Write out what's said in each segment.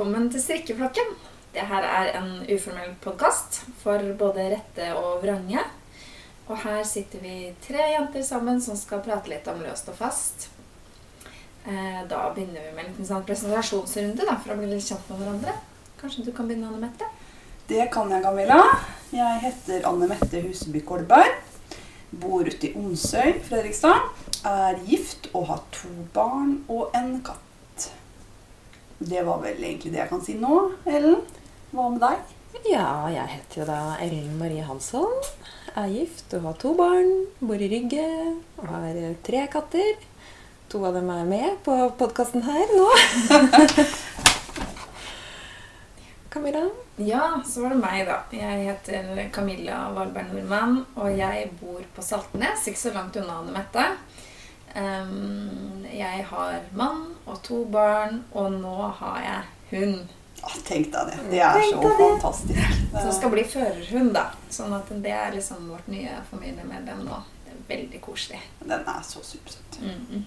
Velkommen til Strikkeflokken. Det her er en uformell podkast for både rette og vrange. Og her sitter vi tre jenter sammen som skal prate litt om løst og fast. Eh, Da begynner vi med en liten sånn presentasjonsrunde da, for å bli litt kjent med hverandre. Kanskje du kan begynne, Anne Mette? Det kan jeg, Camilla. Jeg heter Anne Mette Huseby Kolberg. Bor ute i Onsøy, Fredrikstad. Er gift og har to barn og en katt. Det var vel egentlig det jeg kan si nå. Ellen, hva med deg? Ja, jeg heter jo da Ellen Marie Hansson. Er gift og har to barn. Bor i Rygge og har eh, tre katter. To av dem er med på podkasten her nå. Camilla? Ja, så var det meg, da. Jeg heter Camilla Valberg Nordmann, og jeg bor på Saltnes, ikke så langt unna Anne Mette. Ehm, jeg har mann og to barn, og nå har jeg hund. Ah, tenk deg det. Det er Tenk så deg det. fantastisk. Som skal bli førerhund, da. Sånn at det er liksom vårt nye familiemedlem nå. Det er veldig koselig. Den er så supersøt. Mhm.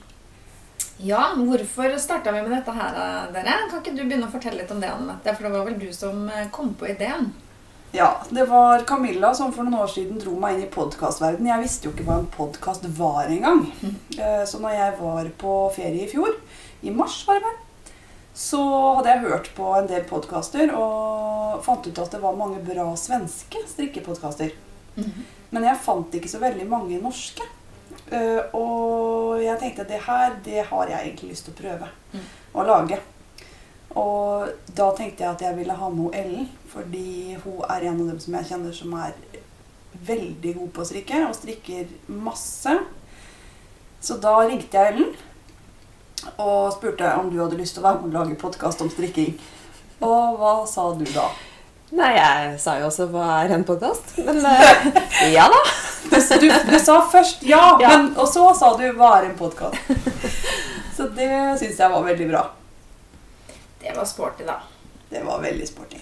Ja, hvorfor starta vi med dette her, dere? Kan ikke du begynne å fortelle litt om det, Anne Mette? For det var vel du som eh, kom på ideen? Ja, det var Camilla som for noen år siden dro meg inn i podkastverdenen. Jeg visste jo ikke hva en podkast var engang. Eh, Så når jeg var på ferie i fjor, i mars var det vel, så hadde jeg hørt på en del podkaster og fant ut at det var mange bra svenske strikkepodkaster. Men jeg fant ikke så veldig mange norske. Eh, Og jeg tenkte at det her, det har jeg egentlig lyst til å prøve Mm. å lage. Og da tenkte jeg at jeg ville ha med Ellen, fordi hun er en av dem som jeg kjenner som er veldig god på å strikke, og strikker masse. Så da ringte jeg Ellen og spurte om du hadde lyst til å være med og lage podkast om strikking. Og hva sa du da? Nei, jeg sa jo også hva er en podkast. Men eh, ja da. Du, du, du sa først ja, Ja. Men, og så sa du 'hva er en podkast'? Så det syns jeg var veldig bra. Det var sporty, da. Det var veldig sporty.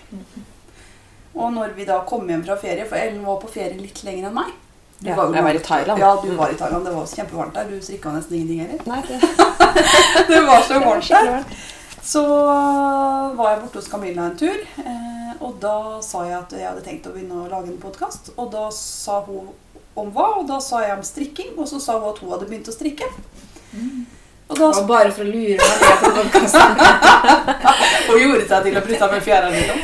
Og når vi da kom hjem fra ferie, for Ellen var på ferie litt lenger enn meg Du Ja, jo jeg var i Thailand. Ja, du var i Thailand. Det var også kjempevarmt der. Du strikka nesten ingenting heller. Nei, det, Det var så varmt der. Så var jeg borte hos Camilla en tur, eh, og da sa jeg at jeg hadde tenkt å begynne å lage en podkast. Og da sa hun om hva, og da sa jeg om strikking, og så sa hun at hun hadde begynt å strikke. Og da Det var bare for å lure meg med på podkasten. Og gjorde seg til å bryte med fjæra liksom.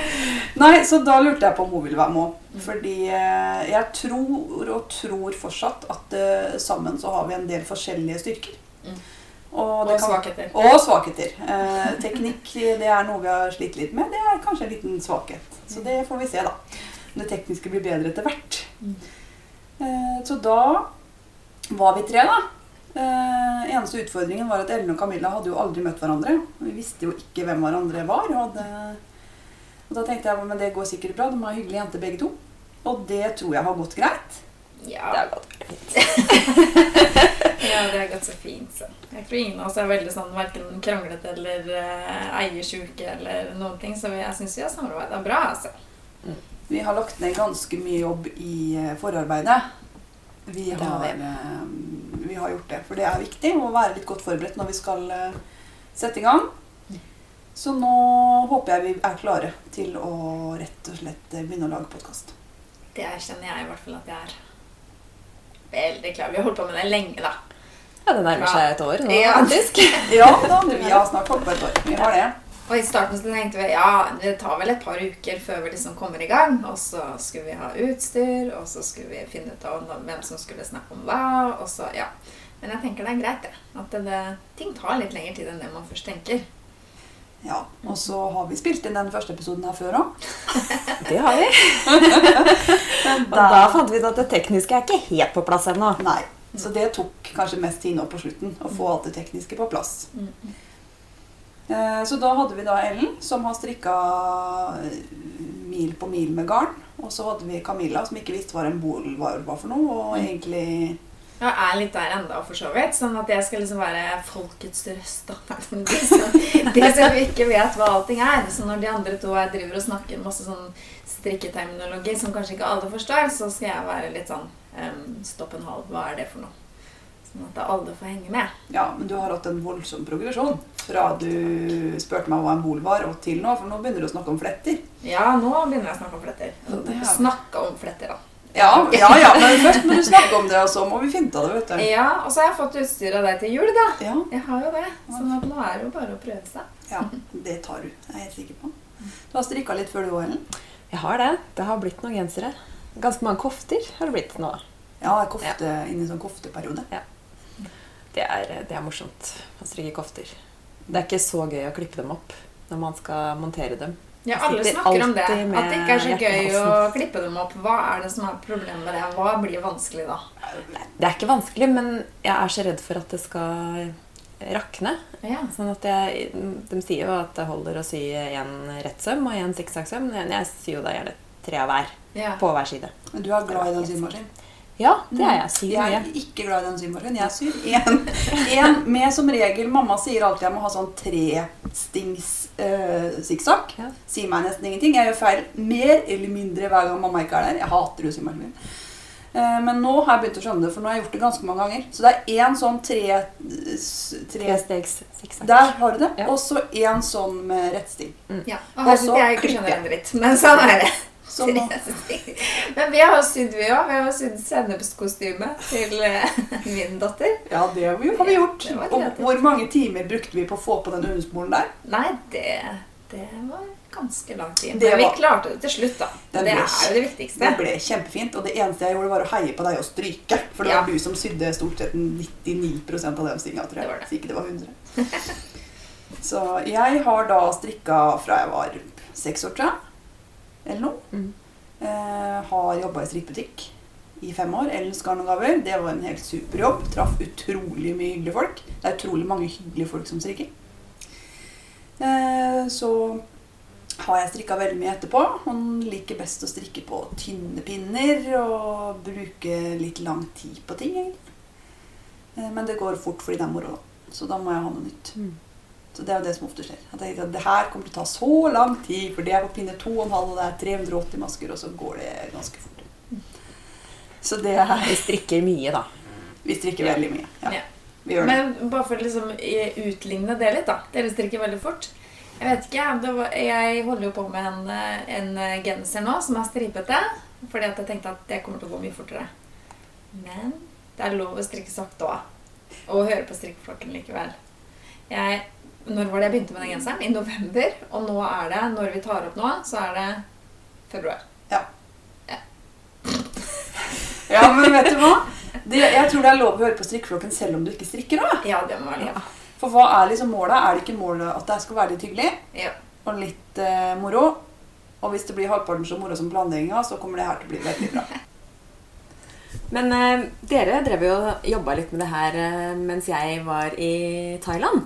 Nei, så da lurte jeg på om hun ville være med. Fordi eh, jeg tror og tror fortsatt at uh, sammen så har vi en del forskjellige styrker. Mm. Og, Og kan- svakheter. Og svakheter. Eh, teknikk det er noe vi har slitt litt med. Det er kanskje en liten svakhet. Så det får vi se, da. Om det tekniske blir bedre etter hvert. Mm. Eh, så da var vi tre, da. Eh, eneste utfordringen var at Ellen og Camilla hadde jo aldri møtt hverandre. Vi visste jo ikke hvem hverandre var. Og, det, og da tenkte jeg men det går sikkert bra. De er hyggelige jenter begge to. Og det tror jeg har gått greit. Ja. Det har gått fint. ja, det har gått så fint, så. Jeg tror ingen av oss er veldig sånn verken kranglete eller uh, eiersjuke eller noen ting, så jeg syns vi har samarbeida bra, altså. Vi har lagt ned ganske mye jobb i eh, forarbeidet. Vi har vi. eh, vi har gjort det. For det er viktig å være litt godt forberedt når vi skal eh, sette i gang. Så nå håper jeg vi er klare til å rett og slett begynne å lage podkast. Det kjenner jeg i hvert fall at jeg er. Veldig klar. Vi har holdt på med det lenge, da. Ja, det nærmer seg et år nå, Ja. faktisk. Ja da, vi har snart holdt på et år. Vi har det. Og i starten så tenkte vi ja, det tar vel et par uker før vi liksom kommer i gang. Og så skulle vi ha utstyr, og så skulle vi finne ut av hvem som skulle snakke om hva. og så, ja. Men jeg tenker det er greit, det. At det, det, ting tar litt lengre tid enn det man først tenker. Ja, Og så har vi spilt inn den første episoden her før òg. Det har vi. Og da fant vi ut at det tekniske er ikke helt på plass ennå. Nei. Så det tok kanskje mest tid nå på slutten. Å få alt det tekniske på plass. Eh, Så da hadde vi da Ellen, som har strikka eh, mil på mil med garn. Og så hadde vi Camilla, som ikke visste hva en bol var, for noe. Og Mm. egentlig Jeg er litt der enda, for så vidt. Sånn at jeg skal liksom være folkets røst. De som, ikke vet hva allting er. Så når de andre to her driver og snakker masse sånn strikketerminologi som kanskje ikke alle forstår, så skal jeg være litt sånn um, Stopp en halv, hva er det for noe? Sånn at alle får henge med. Ja, men du har hatt en voldsom progresjon. fra du spurte meg hva en bol var, og til nå, for nå begynner du å snakke om fletter. Ja, nå begynner jeg å snakke om fletter. Ja, Snakke om fletter, da. Ja, ja, ja, men først må du snakke om det, og så må vi finne av det, vet du. Ja, og så har jeg fått utstyr av deg til jul, da. Ja, Jeg har jo det. Sånn nå er det jo bare å prøve seg. ja, det tar du. Jeg er helt sikker på. Du har strikka litt før du òg, Ellen? Jeg har det. Det har blitt noen gensere. Ganske mange kofter har det blitt nå. Ja, kofte, ja. inni sånn kofteperiode. Det er, det er morsomt å strikke kofter. Det er ikke så gøy å klippe dem opp når man skal montere dem. Ja, alle snakker om det. At det ikke er så gøy å klippe dem opp. Hva er det som er problemet med det? Hva blir vanskelig da? Det er ikke vanskelig, men jeg er så redd for at det skal rakne. Ja. Sånn at jeg, De sier jo at det holder å sy én rett søm og én sikksakksøm. Men jeg syr jo da gjerne tre av hver ja. på hver side. Men du er glad i den symaskinen? Ja, det er jeg. Syr Jeg er ikke glad i den symaskinen. Jeg syr én. En med som regel Mamma sier alltid jeg må ha sånn trestings øh, sikksakk. Ja. Sier meg nesten ingenting. Jeg gjør feil mer eller mindre hver gang mamma ikke er der. Jeg hater jo symaskinen min. Eh, men nå har jeg begynt å skjønne det, for nå har jeg gjort det ganske mange ganger. Så det er én sånn tre, tre Trestegs sikksakk. Der har du det. Ja. Og så én sånn med rettsting. ja. Og her sitter jeg ikke skjønner det en dritt. Men sånn er det. Nå, Men vi har jo sydd, vi òg. Vi har jo sydd sennepskostyme til eh, min datter. ja, det har vi, har vi gjort. Og hvor mange timer brukte vi på å få på den hundesporen der? Nei, det, det var ganske lang tid. Det Men vi klarte det til slutt, da. Det ble- er jo det viktigste. Det ble kjempefint, og det eneste jeg gjorde, var å heie på deg og stryke. For det Ja. var du som sydde stort sett 99% av den stinga, tror jeg. Det var det. Så ikke det var 100. Så jeg har da strikka fra jeg var seks år, tror jeg. Eller noe. Mm. Eh, har jobba i strikkbutikk i fem år. Ellens garn og gaver. Det var en helt super jobb. Traff utrolig mye hyggelige folk. Det er utrolig mange hyggelige folk som strikker. Eh, så har jeg strikka veldig mye etterpå. Han liker best å strikke på tynne pinner og bruke litt lang tid på ting. Eh, Men det går fort fordi det er moro. Så da må jeg ha noe nytt. Mm. Så det er jo det som ofte skjer. At jeg tenker at det her kommer til å ta så lang tid, for det er på pinne 2,5, og det er 380 masker, og så går det ganske fort. Så det er Vi strikker mye, da. Vi strikker Ja. veldig mye. Ja. Ja. Vi gjør det. Men bare for å liksom eh, utligne det litt, da. Dere strikker veldig fort. Jeg vet ikke, det var, jeg holder jo på med en, eh, en eh, genser nå som er stripete. Fordi at jeg tenkte at det kommer til å gå mye fortere. Men det er lov å strikke sakte òg. Og høre på strikkeflokken likevel. Jeg, når var det jeg begynte med den genseren? I november. Og nå er det, når vi tar opp nå, så er det februar. Ja, men vet du hva? Det, jeg tror det er lov å høre på strikkeflokken selv om du ikke strikker nå. Ja, det må være lov. For hva er liksom målet? Er det ikke målet at det skal være litt hyggelig Ja. og litt eh, moro? Og hvis det blir halvparten så moro som planlegginga, så kommer det her til å bli veldig bra. Men eh, dere drev jo jobba litt med det her eh, mens jeg var i Thailand.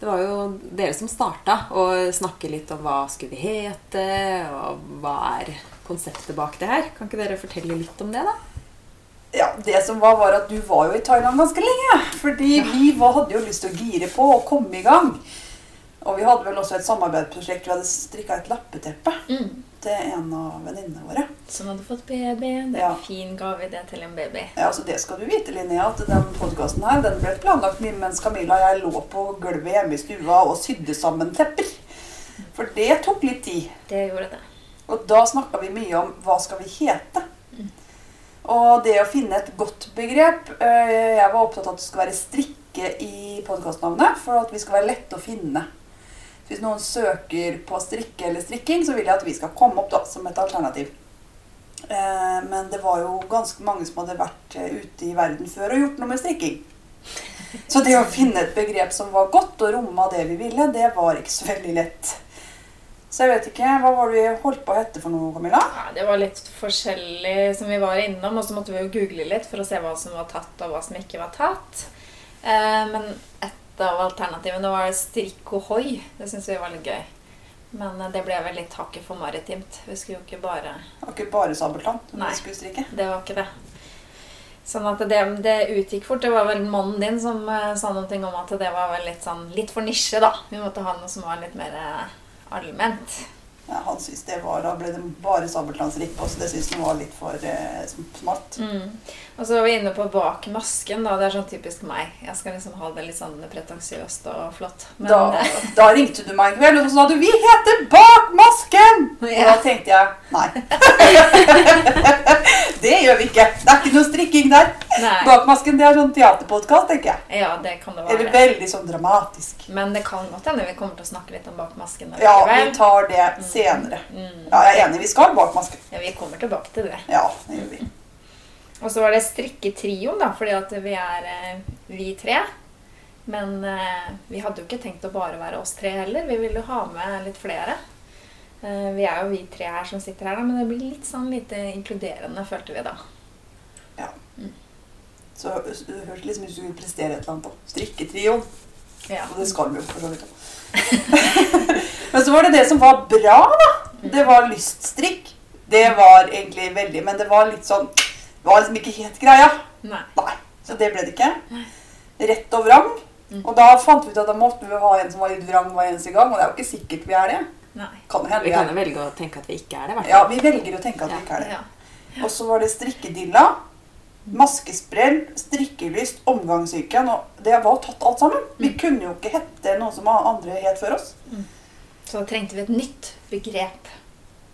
Det var jo dere som starta å snakke litt om hva skulle vi hete, og hva er konseptet bak det her. Kan ikke dere fortelle litt om det, da? Ja, Det som var, var at du var jo i Thailand ganske lenge. Fordi vi var, hadde jo lyst til å gire på og komme i gang. Og vi hadde vel også et samarbeidsprosjekt. Vi hadde strikka et lappeteppe Mm. Til en av venninnene våre. Som hadde fått baby. Det er Ja. en fin gave det til en baby. Ja, så Det skal du vite, Linnea, at den podkasten her den ble planlagt mye mens Camilla og jeg lå på gulvet hjemme i stua og sydde sammen tepper. For det tok litt tid. Det gjorde det. Og da snakka vi mye om hva skal vi hete. Og det å finne et godt begrep eh, Jeg var opptatt av at det skal være strikke i podkastnavnet for at vi skal være lette å finne. Hvis noen søker på strikke eller strikking, så vil jeg at vi skal komme opp da, som et alternativ. Eh, Men det var jo ganske mange som hadde vært eh, ute i verden før og gjort noe med strikking. Så det å finne et begrep som var godt og romma det vi ville, det var ikke så veldig lett. Så jeg vet ikke, Hva var det vi holdt på å hette for noe, Camilla? Ja, det var litt forskjellig som vi var innom, og så måtte vi jo google litt for å se hva som var tatt, og hva som ikke var tatt. Eh, men et av alternativene var strikk og hoi. Det syntes vi var litt gøy. Men eh, det ble vel litt hakket for maritimt. Vi skulle jo ikke bare Det var ikke bare Sabeltann Nei. vi skulle strikke. Det var ikke det. Sånn at det, det utgikk fort. Det var vel mannen din som eh, sa noe om at det var vel litt sånn litt for nisje, da. Vi måtte ha noe som var litt mer eh, allment. Ja, han syntes det var, Da ble det bare sabeltannstrikk på, så det syntes han var litt for eh, smalt. Mm. Og så var vi inne på bak masken. da, Det er sånn typisk meg. Jeg skal liksom ha det litt sånn pretensiøst og flott. Men Da, eh, da ringte du meg en kveld og så sa du 'Vi heter Bak masken!' Og da tenkte jeg nei. det gjør vi ikke. Det er ikke noe strikking der. nei. Bak masken det er sånn teaterpodkast, tenker jeg. Ja, det kan det Eller være. veldig sånn dramatisk. Men det kan godt hende vi kommer til å snakke litt om bak masken Ja, vi tar det senere. Mm. Ja, jeg er enig. Vi skal bak masken. Ja, vi kommer tilbake til det. Ja, det gjør vi. Og så var det strikketrioen, da, fordi at vi er eh, vi tre. Men eh, vi hadde jo ikke tenkt å bare være oss tre heller. Vi ville jo ha med litt flere. Eh, vi er jo vi tre her som sitter her, da, men det blir litt sånn lite inkluderende, følte vi da. Så det hørtes liksom ut som du skulle prestere et eller annet. da. Strikketrioen. Ja. Og det skal vi jo for så vidt. Men så var det det som var bra, da. Det var lyststrikk. Det var egentlig veldig Men det var litt sånn var liksom ikke helt greia. Nei. Nei. Så det ble det ikke. Rett og vrang. Mm. Og da fant vi ut at da måtte vi ha en som var litt vrang hver eneste gang. Og det er jo ikke sikkert vi er det. Nei. Kan hende Vi vi kan jo velge å tenke at vi ikke er det. Hvertfall. Ja, vi velger å tenke at vi ikke er det. Ja. Og så var det strikkedilla, maskesprell, strikkelyst, omgangssyken. Og det var tatt alt sammen. Vi Mm. kunne jo ikke hette noe som andre het før oss. Så da trengte vi et nytt begrep.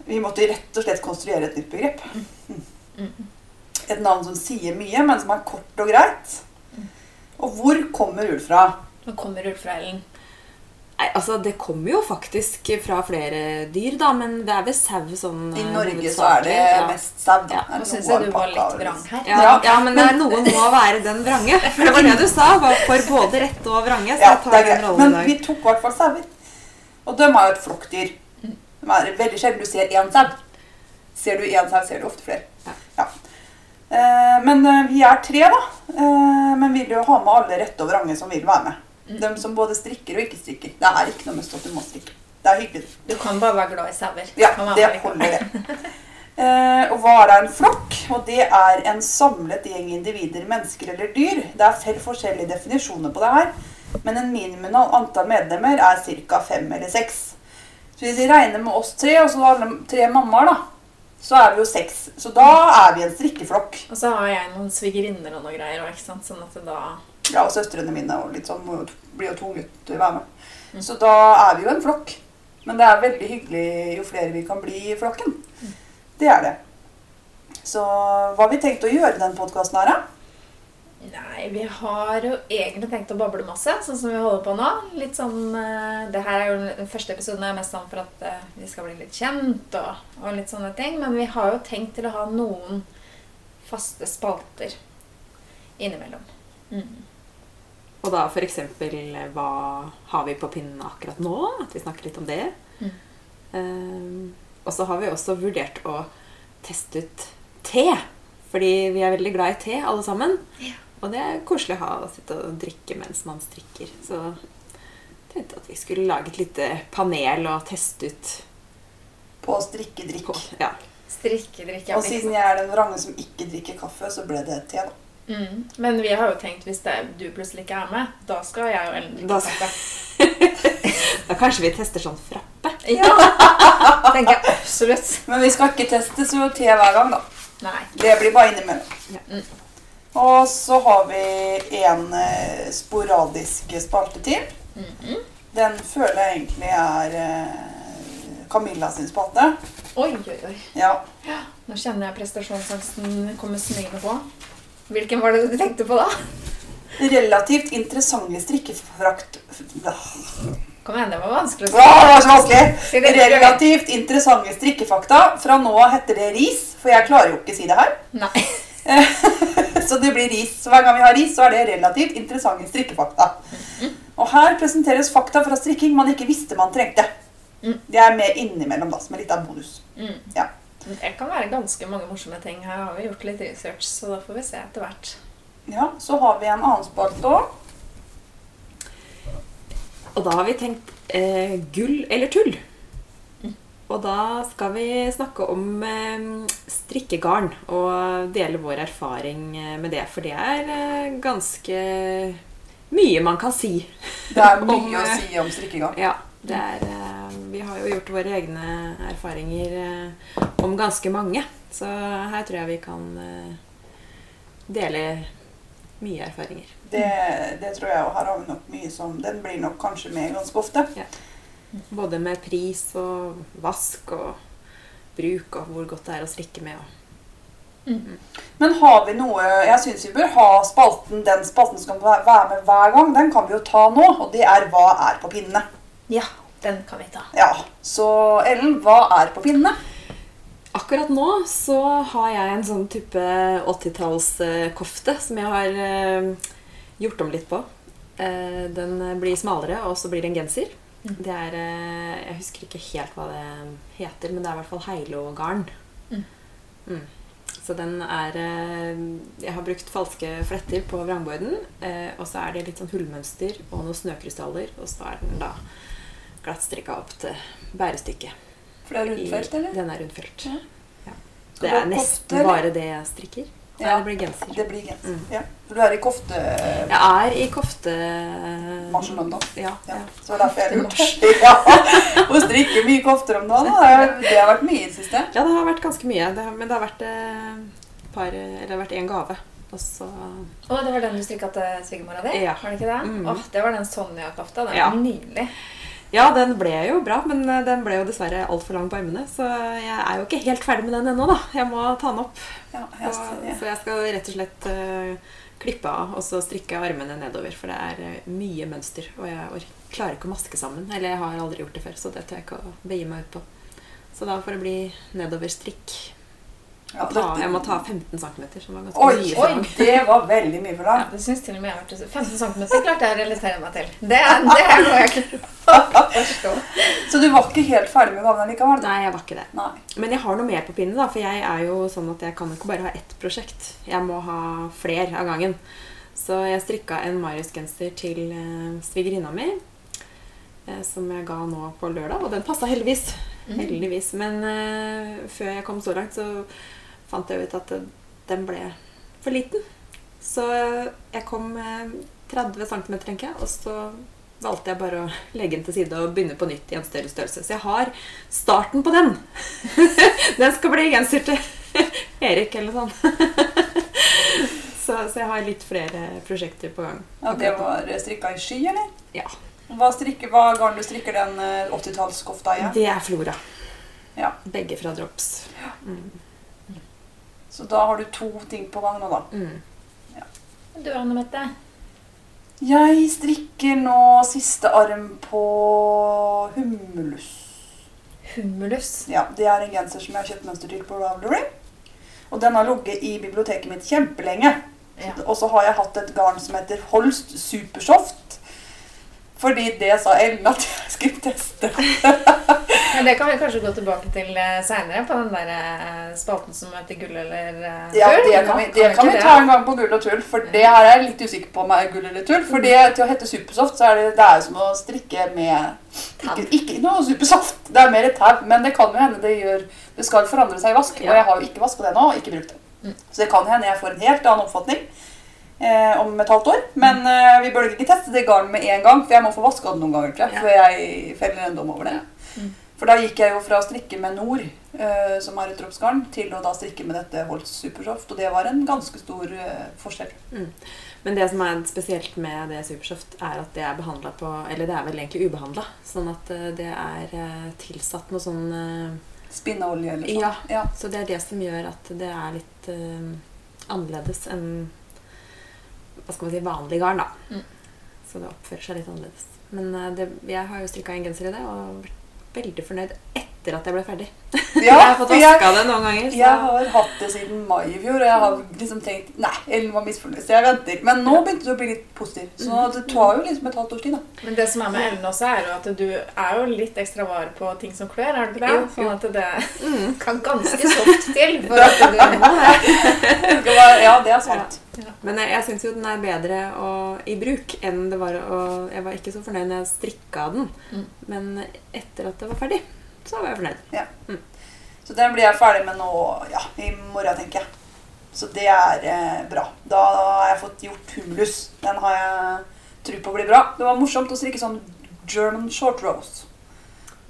Vi måtte rett og slett konstruere et nytt begrep. Mm. Et navn som sier mye, men som er kort og greit. Og hvor kommer ull fra? Hvor kommer Ulf fra Ellen. Nei, altså Det kommer jo faktisk fra flere dyr, da, men det er ved sau sånn I eh, Norge så er det ja. mest sau. Ja, Det Nå syns jeg du var litt vrang her. Ja, Ja, ja, men det er noen må være den vrange. For det var det du sa. Var for både rette og vrange. Så Ja, jeg det tar den greit. rollen i Men vi tok i hvert fall sauer. Og de er jo et flokkdyr. Mm. De er veldig sjelden du ser én sau. Ser du én sau, ser du ofte flere. Eh, men eh, vi er tre, da. Eh, men vil jo ha med alle rette og vrange som vil være med. De som både strikker og ikke strikker. Det er ikke noe med at du må strikke. Det er hyggelig. Du kan bare være glad i sauer. Ja, det holder det. Eh, og hva er en flokk? Og det er en samlet gjeng individer, mennesker eller dyr. Det er selv forskjellige definisjoner på det her. Men en minimum av antall medlemmer er ca. fem eller seks. Så hvis vi regner med oss tre, og så alle tre mammaer, da, så er vi jo seks. Så da er vi en strikkeflokk. Og så har jeg noen svigerinner og noe greier. òg, Ikke sant? Sånn at det da Ja, og søstrene mine og litt sånn må jo- blir jo tvunget til å være med. Mm. Så da er vi jo en flokk. Men det er veldig hyggelig jo flere vi kan bli i flokken. Mm. Det er det. Så hva har vi tenkt å gjøre i den podkasten her, da? Nei, vi har jo egentlig tenkt å bable masse, sånn som vi holder på nå. Litt sånn Det her er jo den første episoden er mest sånn for at eh, vi skal bli litt kjent og, og litt sånne ting. Men vi har jo tenkt til å ha noen faste spalter innimellom. Mm. Og da eksempel eh, hva har vi på pinnen akkurat nå? At vi snakker litt om det. Mm. Eh, og så har vi også vurdert å teste ut te. Fordi vi er veldig glad i te, alle sammen. Ja. Og det er koselig å ha å sitte og drikke mens man strikker. Så tenkte at vi skulle lage et lite panel og teste ut På strikkedrikk. på Ja. Strikkedrikk. ja. Og siden jeg er den vrange som ikke drikker kaffe, så ble det te, da. mm. Men vi har jo tenkt hvis det, du plutselig ikke er med, da skal jeg og Ellen drikke Da- kaffe. Da kanskje vi tester sånn frappe. Ja! tenker jeg absolutt. Men vi skal ikke teste så te hver gang, da. Nei. Det blir bare innimellom. Ja. Mm. Og så har vi en eh, sporadisk spalte til. Mhm. Den føler jeg egentlig er eh, Camilla sin spalte. Oi, oi, oi. Ja. Nå kjenner jeg prestasjonsangsten komme smygende på. Hvilken var det du tenkte på da? Relativt interessante strikkefrakt... Kom igjen, det var vanskelig å si. Åh, det var så vanskelig! Relativt interessante strikkefakta. Fra nå av heter det ris, for jeg klarer jo ikke å si det her. Nei. Så det blir ris. Så hver gang vi har ris, så er det relativt interessante strikkefakta. Og her presenteres fakta fra strikking man ikke visste man trengte. Mm. Det er med innimellom, da, som er litt av bonus. Mm. Ja. Det kan være ganske mange morsomme ting. Her har vi gjort litt research, så da får vi se etter hvert. Ja, Så har vi en annen spalte òg. Og da har vi tenkt eh, gull eller tull. Og da skal vi snakke om eh, strikkegarn og dele vår erfaring eh, med det. For det er eh, ganske mye man kan si. Det er Om, mye å eh, si om strikkegarn. Ja, det er vi har jo gjort våre egne erfaringer om ganske mange. Så her tror jeg vi kan dele mye erfaringer. Det, det tror jeg, og her har vi nok mye som Den blir nok kanskje med ganske ofte. Både med pris og vask og bruk og hvor godt det er å strikke med. Og Men har vi noe Jeg syns vi bør ha spalten, den spalten som kan være med hver gang. Den kan vi jo ta nå, og det er Hva er på pinnene'? Ja, den kan vi ta. Ja, Så Ellen, hva er på pinnene? Akkurat nå så har jeg en sånn type 80-tallskofte som jeg har eh, gjort om litt på. Eh, den blir smalere, og så blir det en genser. Mm. Det er eh, Jeg husker ikke helt hva det heter, men det er i hvert fall Heilo-garn. Mm. Mm. Så den er eh, Jeg har brukt falske fletter på vrangborden. Eh, og så er det litt sånn hullmønster og noen snøkrystaller. Og så er den da glattstrikka opp til bærestykket. For det er rundfelt, eller? Den er rundfelt. Ja. Ja. Det er nesten bare det jeg strikker. Nei, Ja. det blir genser. Det blir genser. Mm. Ja. For du er i kofte... Jeg er i kofte... Marsj London. Ja. Ja, ja. så det er derfor jeg lurte. Ja. Og strikker mye kofter om dagen. da. Det har- vært mye i det siste. Ja, det har vært ganske mye. Det har, men det har vært et par, eller det har vært én gave. Og så Å, det var den du strikka til svigermora di? Ja. Var det ikke det? Mm. Åh, det var den Sonja-kofta. Den Ja. var nydelig. Ja, den ble jo bra, men eh, den ble jo dessverre altfor lang på armene. Så jeg er jo ikke helt ferdig med den ennå, da. Jeg må ta den opp. Ja, jeg, ja. så jeg skal rett og slett uh, klippe av og så strikke armene nedover. For det er eh, mye mønster, og jeg klarer ikke å maske sammen. Eller jeg har aldri gjort det før, så det tør jeg ikke å begi meg ut på. Så da får det bli nedover Ja, Ta, dette- jeg må ta 15 cm, som var ganske Oi, mye. oi, det var veldig mye for Ja, deg. det syns til og med jeg har vært 15 cm. klarte jeg å relatere meg til. Det, det er noe jeg klarer forstå. Så du var ikke helt ferdig med gaven likevel? Nei, jeg var ikke det. Nei. Men jeg har noe mer på pinne, da, for jeg er jo sånn at jeg kan ikke bare ha ett prosjekt. Jeg må ha flere av gangen. Så jeg strikka en Marius-genser til eh, svigerinna mi, eh, som jeg ga nå på lørdag, og den passa heldigvis. Mm. Heldigvis. Men uh, før jeg kom så langt, så fant jeg ut at eh, den ble for liten. Så eh, jeg kom eh, 30 cm, tenker jeg, og så valgte jeg bare å legge den til side og begynne på nytt i en større størrelse. Så jeg har starten på den. den skal bli genser til Erik eller sånn. så, så jeg har litt flere prosjekter på gang. Ja, det var strikka i sky, eller? Ja. Hva, strikker, hva garn du strikker den eh, 80-tallskofta i? Det er Flora. Ja. Begge fra Drops. Mm. Så da har du to ting på gang nå, da. Mm. Du, Anne Mette. Jeg strikker nå siste arm på Humulus. Humulus. Ja, Det er en genser som jeg har kjøpt mønster til på Ravelry. Og den har ligget i biblioteket mitt kjempelenge. Ja. Og så har jeg hatt et garn som heter Holst Supersoft. Fordi det sa Ellen at jeg skulle teste. Men det kan vi kanskje gå tilbake til uh, seinere, på den der eh, spalten som heter gull eller tull. Ja, det kan vi, det kan vi ta en gang på gull og tull, for det her er jeg litt usikker på om er gull eller tull. For det, til å hete supersoft, så er det, det er som å strikke med ikke, ikke noe supersoft. Det er mer et tau, men det kan jo hende det gjør Det skal forandre seg i vask, og jeg har jo ikke vaska det nå, og ikke brukt det. Mm. Så det kan hende jeg får en helt annen oppfatning eh, om et halvt år. Men eh, vi bør ikke teste det garnet med en gang, for jeg må få vaska det noen ganger tror jeg, før jeg feller en dom over det. Mm. For da gikk jeg jo fra å strikke med Nord, eh, som har et droppsgarn, til å da strikke med dette Holtz Supersoft. Og det var en ganske stor eh, forskjell. Men det som er spesielt med det Supersoft, er at det er behandla på Eller det er vel egentlig ubehandla. Sånn at eh, det er eh, tilsatt noe sånn eh, Spinneolje eller sånn. Ja. ja. Så det er det som gjør at det er litt annerledes enn hva skal man si, vanlig garn. da. Mm. Så det oppfører seg litt annerledes. Men eh, det, jeg har jo strikka en genser i det, og vært veldig fornøyd etter at jeg ble ferdig. Ja, jeg har fått vaska det noen ganger. Så. jeg har hatt det siden mai i fjor, og jeg har liksom tenkt Nei, Ellen var misfornøyd, så jeg venter. Men nå begynte det å bli litt positiv. Så Mm. det tar jo liksom et halvt års tid, da. Men det som er med Ellen også, er jo at du er jo litt ekstra var på ting som klør, er du ikke det? Jo. Sånn at det Mm. kan ganske soft til for at du Det Ja, det er sant. Men jeg, jeg syns jo den er bedre å, i bruk enn det var å Jeg var ikke så fornøyd når jeg strikka den, Mm. men etter at det var ferdig, så var jeg fornøyd. Så den blir jeg ferdig med nå ja, i morgen, tenker jeg. Så det er eh, bra. Da har jeg fått gjort humlus. Den har jeg tro på blir bra. Det var morsomt å strikke sånn German short rose.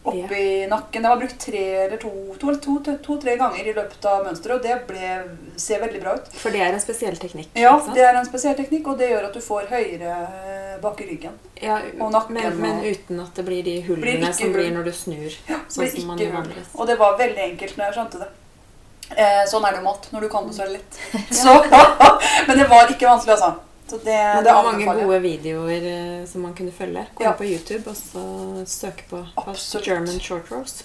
Oppi nakken. Det var brukt tre eller to, to, to, to, to-tre ganger i løpet av mønsteret, og det ble, ser veldig bra ut. For det er en spesiell teknikk. Ja, det er en spesiell teknikk, og det gjør at du får høyere eh, bak i ryggen. Ja, og nakken men, men uten at det blir de hullene blir som blir når du snur. Ja, Sånn som man gjør vanligvis. Og det var veldig enkelt når jeg skjønte det. Eh, sånn er det jo med alt. Når du kan det, så er det lett. Så, men det var ikke vanskelig, altså. Så det, Men det det var mange anbefaler gode videoer eh, som man kunne følge. Gå Ja. på YouTube og så søke på Absolutt. German short rows.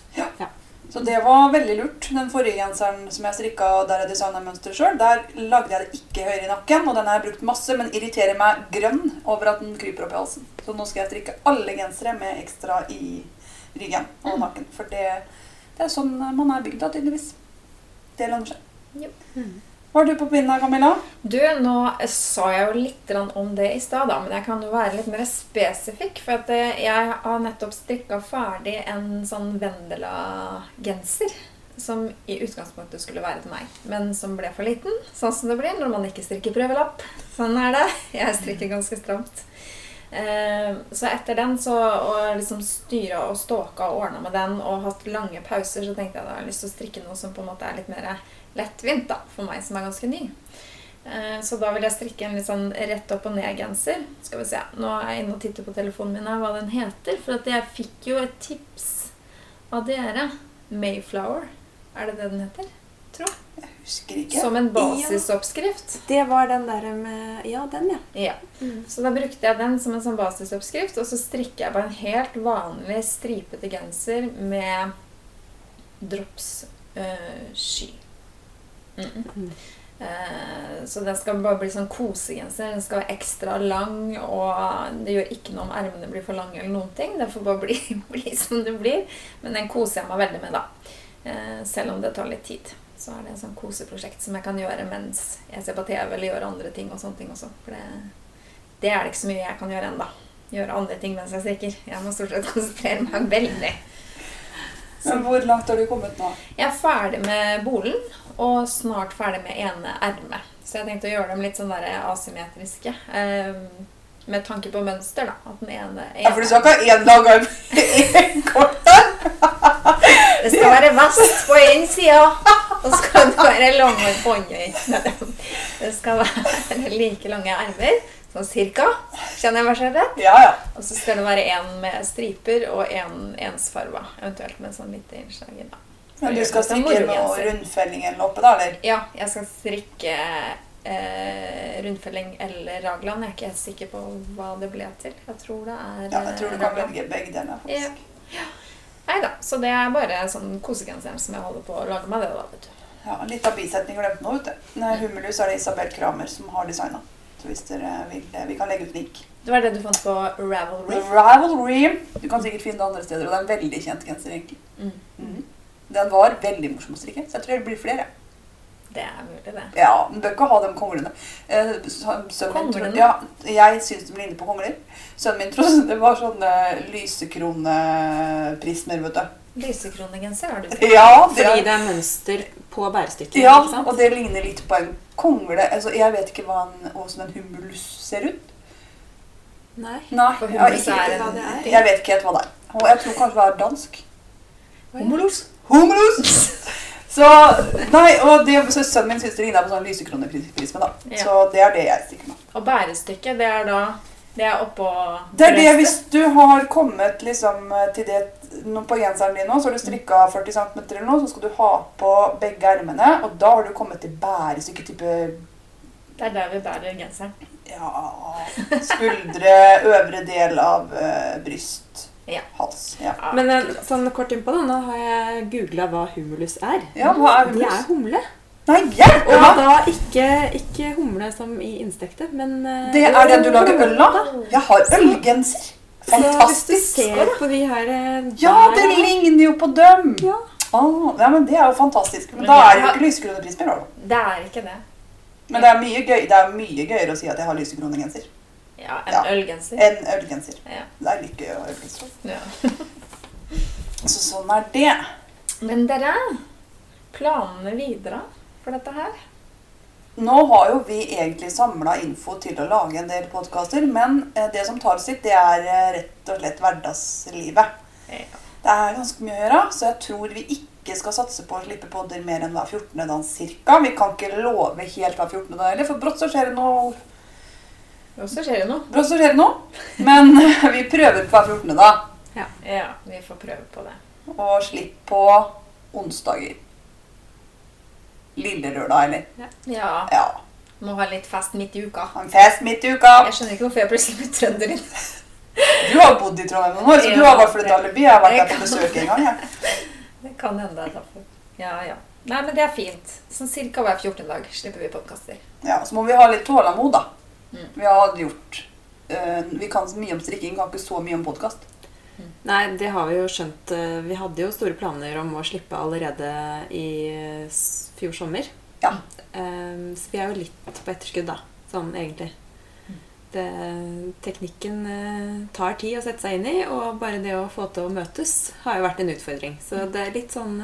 Så det var veldig lurt. Den forrige genseren som jeg strikka der jeg designa mønsteret sjøl, der lagde jeg det ikke høyere i nakken, og den har jeg brukt masse, men irriterer meg grønn over at den kryper opp i halsen. Så nå skal jeg strikke alle gensere med ekstra i ryggen og nakken. For det, det er sånn man er bygd av, tydeligvis. Det lønner seg. Jo. Mm. Hva har du på pinna, Camilla? Du, nå sa jeg jo litt om det i stad, men jeg kan jo være litt mer spesifikk. For eh, jeg har nettopp strikka ferdig en sånn Vendela-genser. Som i utgangspunktet skulle være til meg, men som ble for liten. Sånn som det blir når man ikke strikker prøvelapp. Sånn er det. Jeg strikker ganske stramt. Eh, Så etter den, så, og liksom styra og ståka og ordna med den og hatt lange pauser, så tenkte jeg da jeg har lyst til å strikke noe som på en måte er litt mer lettvint da, for meg som er ganske ny. Eh, Så da vil jeg strikke en litt sånn rett opp og ned-genser. Skal vi se, Nå er jeg inne og titter på telefonen min her hva den heter. For at jeg fikk jo et tips av dere. Mayflower. Er det det den heter? Husker ikke. Som en basisoppskrift. Det var den der med Ja, den, ja. Ja. Så da brukte jeg den som en sånn basisoppskrift, og så strikker jeg på en helt vanlig stripete genser med drops øh, sky. Mm. Mm. Eh, så den skal bare bli sånn kosegenser. Den skal være ekstra lang, og det gjør ikke noe om ermene blir for lange. eller noen ting. Det får bare bli, bli som det blir. Men den koser jeg meg veldig med, da. Eh, selv om det tar litt tid. Så er det et sånn koseprosjekt som jeg kan gjøre mens jeg ser på TV eller gjør andre ting. og sånne ting også. For det, det er det ikke så mye jeg kan gjøre ennå. Gjøre andre ting mens jeg strikker. Jeg må stort sett konsentrere meg veldig. Men hvor langt har du kommet nå? Jeg er ferdig med bolen og snart ferdig med ene ermet. Så jeg tenkte å gjøre dem litt sånn der asymmetriske. Um, med tanke på mønster, da. At den ene, Ja, for du skal ikke ha én lang arm i kortet? Det skal være vast på én side, og så skal det være lange båndøy. Det skal være like lange ermer, sånn cirka. Kjenner jeg meg selv rett? Ja, ja. Og så skal det være en med striper og en ensfarga, Eventuelt med sånn lite innslag i. da. Men du skal strikke noe rundfelling eller oppe, da? eller? Ja, jeg skal strikke eh, rundfelling eller raglan. Jeg er ikke helt sikker på hva det ble til. Jeg tror det er Ja, jeg tror du eh, kan velge begge deler. faktisk. Nei da, så det er bare sånn kosegenseren som jeg holder på å lage meg det, da, vet du. Ja, Litt av bisetning glemte nå, vet du. Nei, Hummelus er det Isabel Kramer som har designa. Så hvis dere vil eh, Vi kan legge ut link. Det var det du fant på Ravelry. Ravelry. Du kan sikkert finne det andre steder, og det er en veldig kjent genser, egentlig. Mm. Mhm. Den var veldig morsom å strikke, så jeg tror det blir flere. Det er mulig, det. Ja, men bør ikke ha dem konglene. Eh, sønnen min? Ja, jeg syns de ligner på kongler. Sønnen min trodde det var sånne lysekroneprismer, vet du. Lysekronegenser har du. Ja, det Fordi det er mønster på bærestykket. ja, ikke sant? og det ligner litt på en kongle. Altså, jeg vet ikke hva en, hvordan en humulus ser ut. Nei. Nei, For jeg, ikke, er er. jeg vet ikke helt hva det er. Og jeg tror kanskje det er dansk. Humulus. Humulus! Så, nei, og det, så Sønnen min syns det ligner på sånn lysekroneprisme. da. Ja. Så det er det jeg stikker med. Og bærestykket, det er da Det er oppå Det er det hvis du har kommet liksom til det på genseren din nå, så har du strikka 40 cm eller noe, så skal du ha på begge ermene, og da har du kommet til bærestykket type Det er der vi bærer genseren. ja, skuldre, øvre del av uh, bryst, Ja. hals. Ja. Men eh, sånn kort innpå, da. Nå har jeg googla hva humulus er. ja, hva er humulus? Det er humle. Nei, hjelp Og da ikke, ikke humle som i innstekte, men eh, Det er den du lager øl av? Jeg har ølgenser. hvis du Fantastisk. ser på de her der. Ja, det ligner jo på dem! Ja. Ah, ja, men Det er jo fantastisk. Men Men da er det jo ikke lysekroneprismer. Det er ikke det. Men det er mye gøy, det er mye gøyere å si at jeg har lysekronegenser Ja, en Ja. ølgenser. En ølgenser. Ja. Det er litt gøy å ha ølgenser. ja. Så sånn er det. Men dere, planene videre for dette her? Nå har jo vi egentlig samla info til å lage en del podkaster, men eh, det som tar sitt, det er eh, rett og slett hverdagslivet. Ja. Det er ganske mye å gjøre, så jeg tror vi ikke skal satse på å slippe podder mer enn hver 14. dag ca. Vi kan ikke love helt hver 14. dag heller, for brått så skjer det noe. Brått så skjer det noe. Brått så skjer det noe. Men vi prøver på hver 14. dag. Ja, vi får prøve på det. Og slipp på onsdager. Lille lørdag, eller? Ja, Ja. må ha litt fest midt i uka. En fest midt i uka. Jeg skjønner ikke hvorfor jeg plutselig ble trønder. Du har bodd i Trondheim noen år, så du har bare flyttet alibi. Jeg har vært der på besøk en gang. Ja. Det kan hende er derfor. Ja, ja. Nei, men det er fint. Sånn cirka hver 14. dag slipper vi podkaster. Ja, så må vi ha litt tålmod, da. Mm. Vi har gjort uh, Vi kan så mye om strikking, kan ikke så mye om podkast. Nei, det har vi jo skjønt. eh, Vi hadde jo store planer om å slippe allerede i eh, fjor sommer. Ja. Ehm, Så vi er jo litt på etterskudd, da. Sånn egentlig. Det, teknikken eh, tar tid å sette seg inn i, og bare det å få til å møtes har jo vært en utfordring. Så det er litt sånn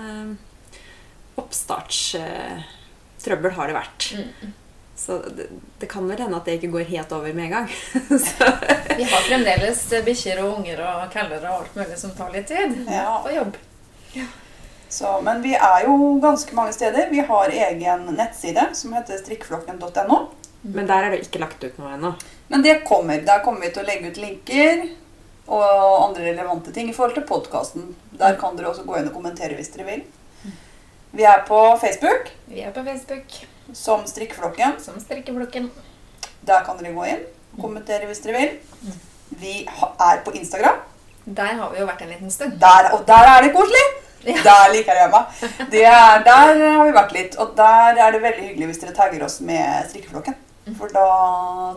oppstartstrøbbel har det vært. Mm. Så det, det kan vel hende at det ikke går helt over med en gang. Så, Vi har fremdeles bikkjer og unger og kaller og alt mulig som tar litt tid. Ja. På jobb. Så, men vi er jo ganske mange steder. Vi har egen nettside som heter strikkflokken.no. men der er det ikke lagt ut noe ennå. Men det kommer. Der kommer vi til å legge ut linker og andre relevante ting i forhold til podkasten. Der kan dere også gå inn og kommentere hvis dere vil. Vi er på Facebook Vi er på Facebook som Strikkflokken. som Strikkeflokken. Der kan dere gå inn og kommentere hvis dere vil. Vi er på Instagram. Der har vi jo vært en liten stund. Der, og der er det koselig! Ja. Der liker jeg meg. Det er, der har vi vært litt. Og der er det veldig hyggelig hvis dere tagger oss med strikkeflokken. For da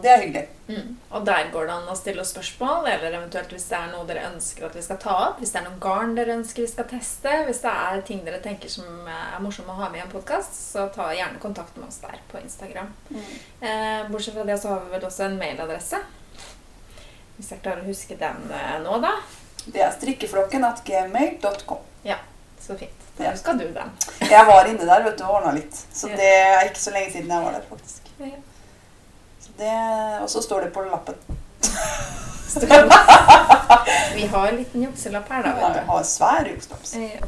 Det er hyggelig. Mm. Og der går det an å stille oss spørsmål, eller eventuelt hvis det er noe dere ønsker at vi skal ta opp. Hvis det er noen garn dere ønsker vi skal teste. Hvis det er ting dere tenker som er morsomme å ha med i en podkast, så ta gjerne kontakt med oss der på Instagram. Eh, bortsett fra det så har vi vel også en mailadresse. Hvis jeg klarer å huske den eh, nå, da. Det er strikkeflokken at gmail.com. Ja, så fint. Da Ja. husker du den. Jeg var inne der vet du, og ordna litt. Så det er ikke så lenge siden jeg var der, faktisk. Ja. Og så står det på lappen. Vi har en liten jukselapp her, da. Ja, vi har svær jukselapp. Eh,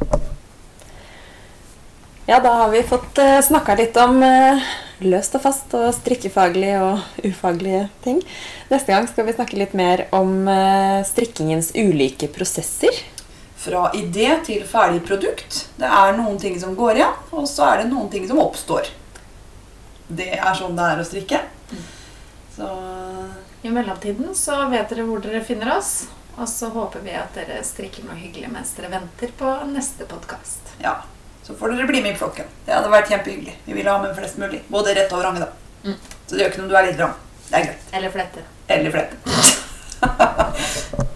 Ja, da har vi fått uh, snakka litt om eh, løst og fast og strikkefaglige og ufaglige ting. Neste gang skal vi snakke litt mer om eh, strikkingens ulike prosesser. Fra idé til ferdig produkt. Det er noen ting som går igjen, og så er det noen ting som oppstår. Det er sånn det er å strikke. Så I mellomtiden så vet dere hvor dere finner oss. Og så håper vi at dere strikker noe hyggelig mens dere venter på neste podkast. ja, så får dere bli med i flokken. Det hadde vært kjempehyggelig. Vi vil ha med flest mulig. Både rett og vrang, da. Mm. Så det gjør ikke noe om du er litt vrang. Det er greit. Eller flette. Eller flette.